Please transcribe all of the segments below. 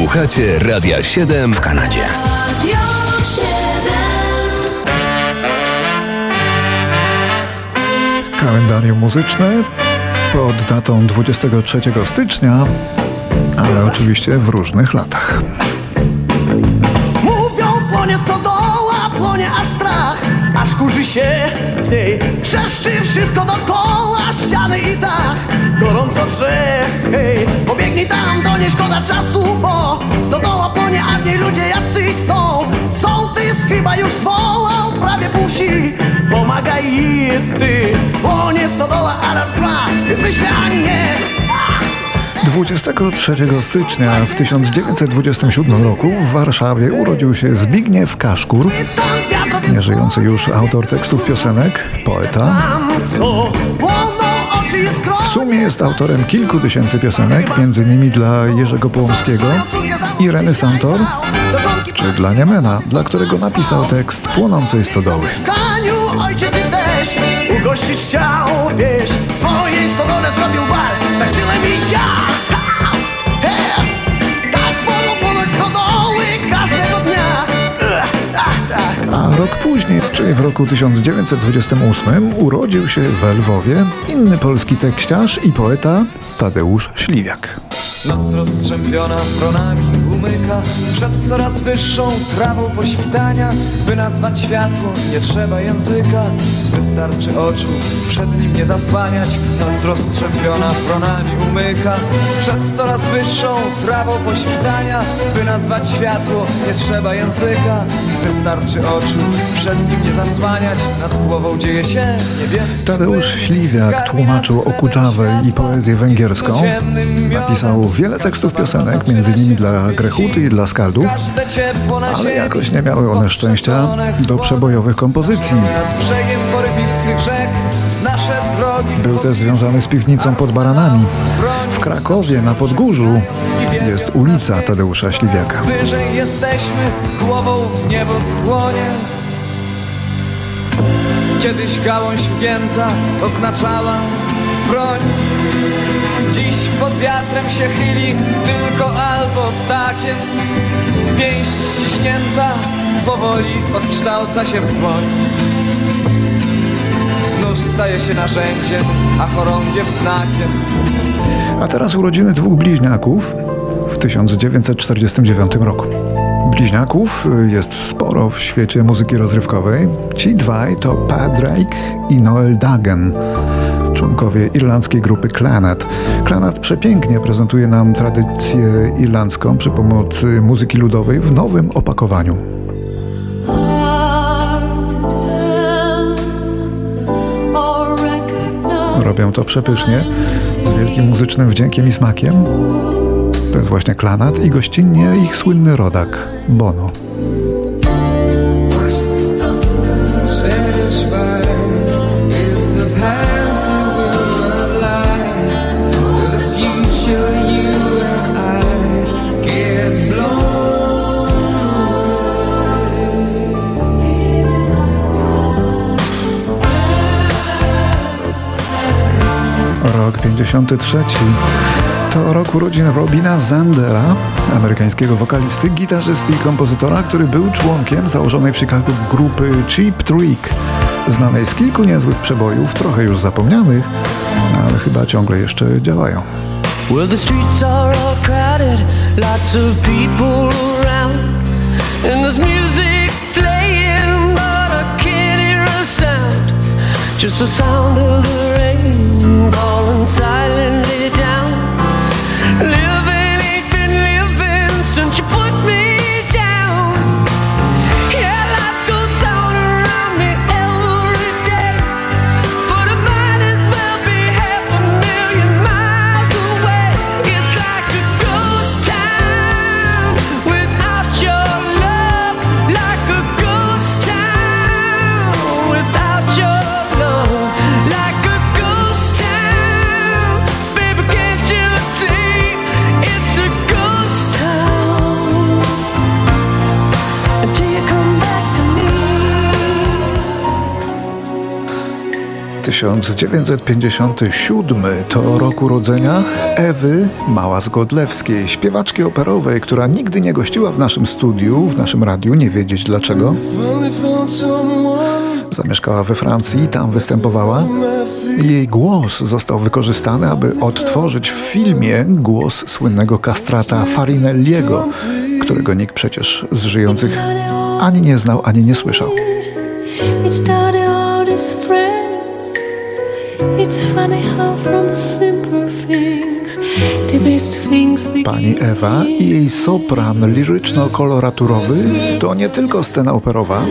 Słuchacie Radia 7 w Kanadzie. Kalendarium muzyczne pod datą 23 stycznia, ale oczywiście w różnych latach. Mówią, płonie stodoła, płonie aż strach, aż kurzy się z niej. Trzeszczy wszystko dookoła, ściany i dach, gorąco drze. Hej, pobiegnij tam, to nie szkoda czasu, bo stodoła płonie, a w niej ludzie jacyś są. Sołtys chyba już wołał, prawie pusi, pomagaj i ty. Płonie stodoła, alarm trwa, więc myślę, a nie. Ach, 23 stycznia w 1927 roku w Warszawie urodził się Zbigniew Kaszkur, nieżyjący już autor tekstów piosenek, poeta. Sumie jest autorem kilku tysięcy piosenek, między innymi dla Jerzego Połomskiego, Ireny Santor, czy dla Niemena, dla którego napisał tekst Płonącej Stodoły. Ojciec ugościć chciał, wiesz, swojej stodole zrobił bar, tak ja. Rok później, czyli w roku 1928, urodził się w Lwowie inny polski tekściarz i poeta Tadeusz Śliwiak. Noc rozstrzępiona fronami umyka Przed coraz wyższą trawą poświtania. By nazwać światło nie trzeba języka. Wystarczy oczu przed nim nie zasłaniać. Noc rozstrzępiona fronami umyka Przed coraz wyższą trawą poświtania. By nazwać światło nie trzeba języka Wystarczy oczu przed nim nie zasłaniać Nad głową dzieje się niebieski Tadeusz. Śliwiak tłumaczył Okuczawę i poezję węgierską. Napisał wiele tekstów piosenek, między innymi dla Grechuty i dla Skaldów, ale jakoś nie miały one szczęścia do przebojowych kompozycji. Nad brzegiem porywistych rzek nasze drogi Był też związany z piwnicą pod Baranami. Krakowie na Podgórzu jest ulica Tadeusza Śliwiaka. Wyżej jesteśmy, głową w niebo skłonie. Kiedyś gałąź ugięta oznaczała broń. Dziś pod wiatrem się chyli tylko albo ptakiem. Pięść ściśnięta powoli odkształca się w dłoń. Nóż staje się narzędziem, a chorągiew znakiem A teraz urodziny dwóch bliźniaków w 1949 roku. Bliźniaków jest sporo w świecie muzyki rozrywkowej. Ci dwaj to Pat Drake i Noel Dagen, członkowie irlandzkiej grupy Clannad. Clannad przepięknie prezentuje nam tradycję irlandzką przy pomocy muzyki ludowej w nowym opakowaniu. Robią to przepysznie, z wielkim muzycznym wdziękiem i smakiem. To jest właśnie Klanat i gościnnie ich słynny rodak, Bono. 1963. To rok urodzin Robina Zandera, amerykańskiego wokalisty, gitarzysty i kompozytora, który był członkiem założonej w Chicago grupy Cheap Trick, znanej z kilku niezłych przebojów, trochę już zapomnianych, ale chyba ciągle jeszcze działają. Well, the streets are all crowded, lots of people around, and there's music playing, but I can't hear a sound, just the sound of the rain. falling silent. 1957 to rok urodzenia Ewy Małas-Godlewskiej, śpiewaczki operowej, która nigdy nie gościła w naszym studiu, w naszym radiu, nie wiedzieć dlaczego. Zamieszkała we Francji, tam występowała. Jej głos został wykorzystany, aby odtworzyć w filmie głos słynnego kastrata Farinelliego, którego nikt przecież z żyjących ani nie znał, ani nie słyszał. It started all as Pani Ewa i jej sopran liryczno-koloraturowy to nie tylko scena operowa,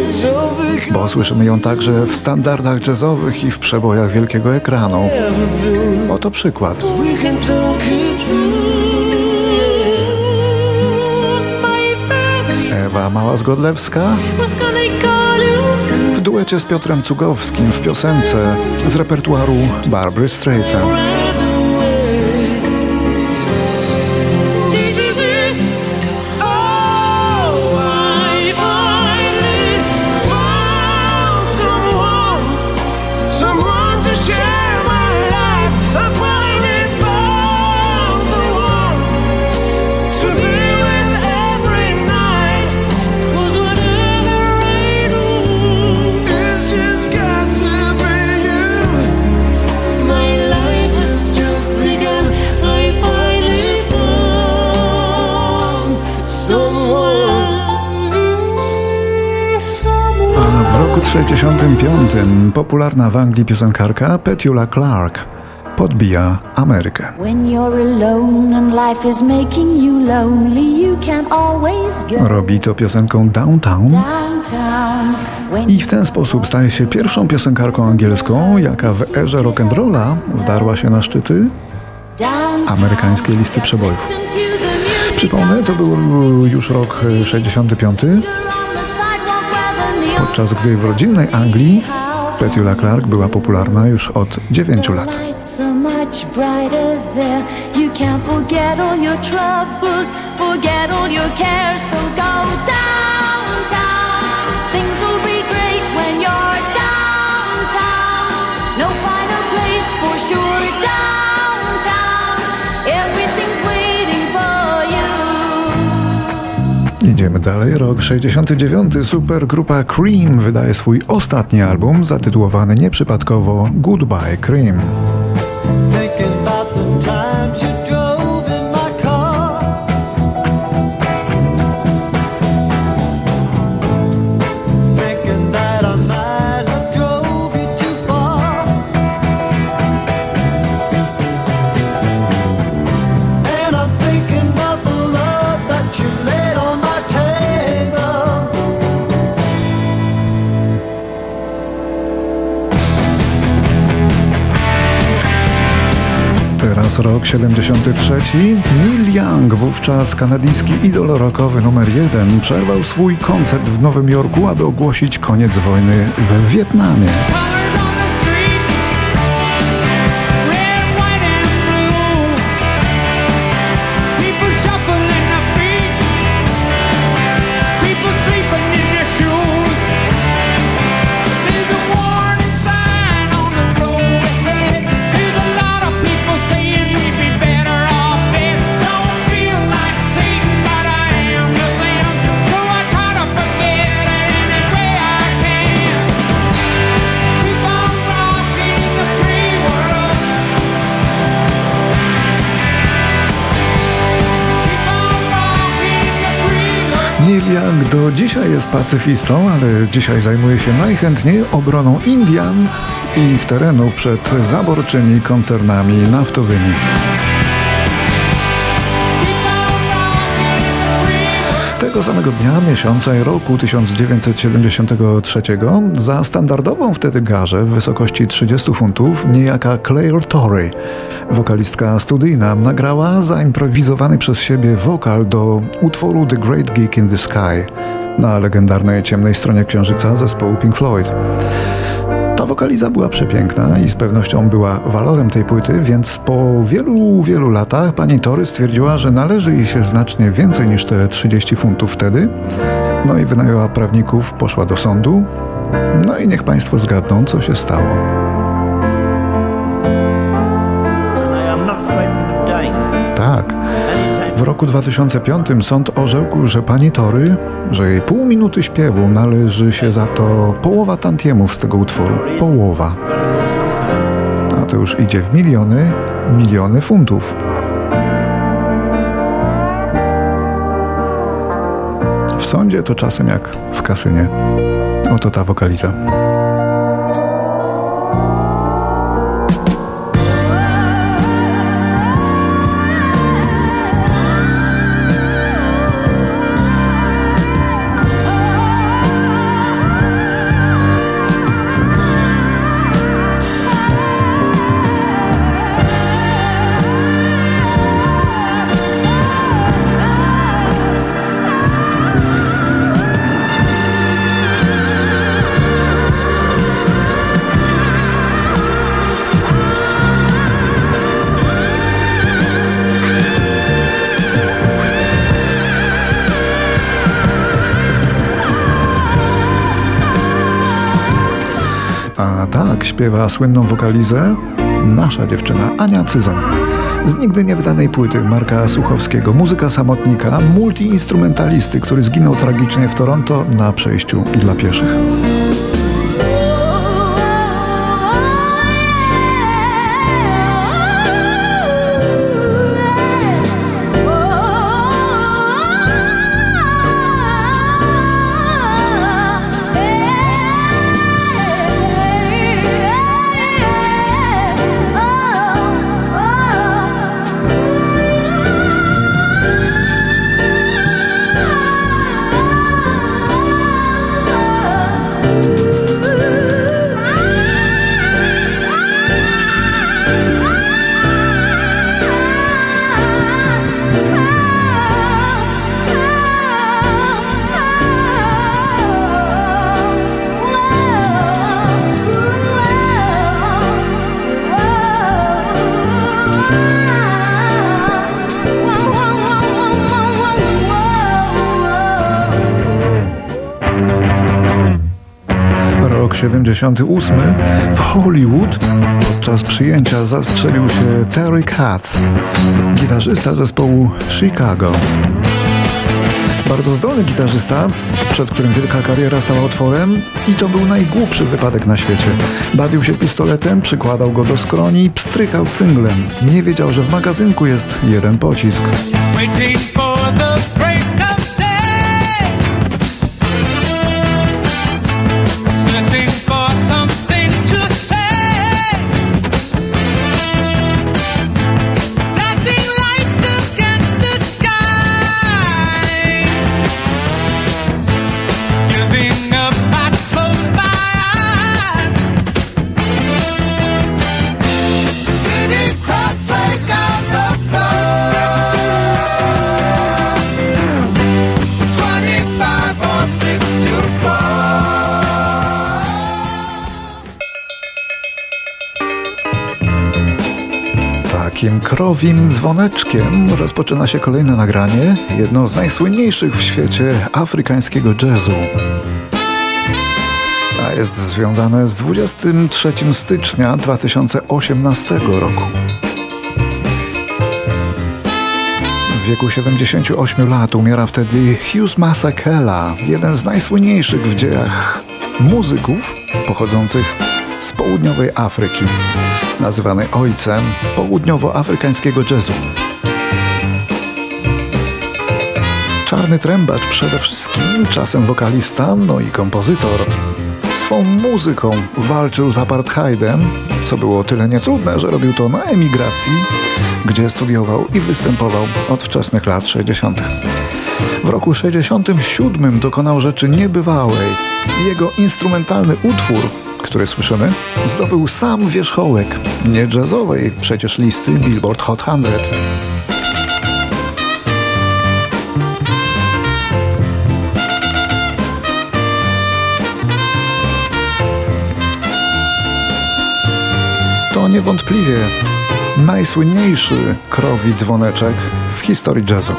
bo słyszymy ją także w standardach jazzowych i w przebojach wielkiego ekranu. Oto przykład. Ewa Mała-Zgodlewska duecie z Piotrem Cugowskim w piosence z repertuaru Barbary Streisand. 65 popularna w Anglii piosenkarka Petula Clark podbija Amerykę. Robi to piosenką Downtown. i w ten sposób staje się pierwszą piosenkarką angielską, jaka w erze rock'n'rolla wdarła się na szczyty amerykańskiej listy przebojów. Przypomnę, to był już rok 65, podczas gdy w rodzinnej Anglii Petula Clark była popularna już od 9 lat. forget all your cares. So go downtown. Idziemy dalej. Rok 69. Supergrupa Cream wydaje swój ostatni album zatytułowany nieprzypadkowo Goodbye Cream. 73. Neil Young, wówczas kanadyjski idol rockowy numer jeden, przerwał swój koncert w Nowym Jorku, aby ogłosić koniec wojny we Wietnamie. Do dzisiaj jest pacyfistą, ale dzisiaj zajmuje się najchętniej obroną Indian i ich terenów przed zaborczymi koncernami naftowymi. Tego samego dnia, miesiąca i roku 1973 za standardową wtedy garzę w wysokości 30 funtów niejaka Claire Torrey, wokalistka studyjna, nagrała zaimprowizowany przez siebie wokal do utworu The Great Geek in the Sky na legendarnej ciemnej stronie księżyca zespołu Pink Floyd. Ta wokaliza była przepiękna i z pewnością była walorem tej płyty, więc po wielu, wielu latach pani Tory stwierdziła, że należy jej się znacznie więcej niż te 30 funtów wtedy. No i wynajęła prawników, poszła do sądu. No i niech państwo zgadną, co się stało. W roku 2005 sąd orzekł, że pani Tory, że jej pół minuty śpiewu należy się za to połowa tantiemów z tego utworu. Połowa. A to już idzie w miliony, miliony funtów. W sądzie to czasem jak w kasynie. Oto ta wokaliza. Śpiewa słynną wokalizę nasza dziewczyna Ania Cyzon. Z nigdy niewydanej płyty Marka Suchowskiego, muzyka samotnika, multiinstrumentalisty, który zginął tragicznie w Toronto na przejściu dla pieszych. 78 w Hollywood podczas przyjęcia zastrzelił się Terry Katz, gitarzysta zespołu Chicago. Bardzo zdolny gitarzysta, przed którym wielka kariera stała otworem i to był najgłupszy wypadek na świecie. Bawił się pistoletem, przykładał go do skroni i pstrykał cynglem. Nie wiedział, że w magazynku jest jeden pocisk. Takim krowim dzwoneczkiem rozpoczyna się kolejne nagranie, jedno z najsłynniejszych w świecie afrykańskiego jazzu. A jest związane z 23 stycznia 2018 roku. W wieku 78 lat umiera wtedy Hughes Masakela, jeden z najsłynniejszych w dziejach muzyków pochodzących z południowej Afryki, nazywany ojcem południowoafrykańskiego jazzu. Czarny trębacz przede wszystkim, czasem wokalista, no i kompozytor. Swą muzyką walczył z apartheidem, co było o tyle nietrudne, że robił to na emigracji, gdzie studiował i występował od wczesnych lat 60. W roku 67 dokonał rzeczy niebywałej. Jego instrumentalny utwór, który słyszymy, zdobył sam wierzchołek nie jazzowej przecież listy Billboard Hot 100. To niewątpliwie najsłynniejszy krowi dzwoneczek w historii jazzu.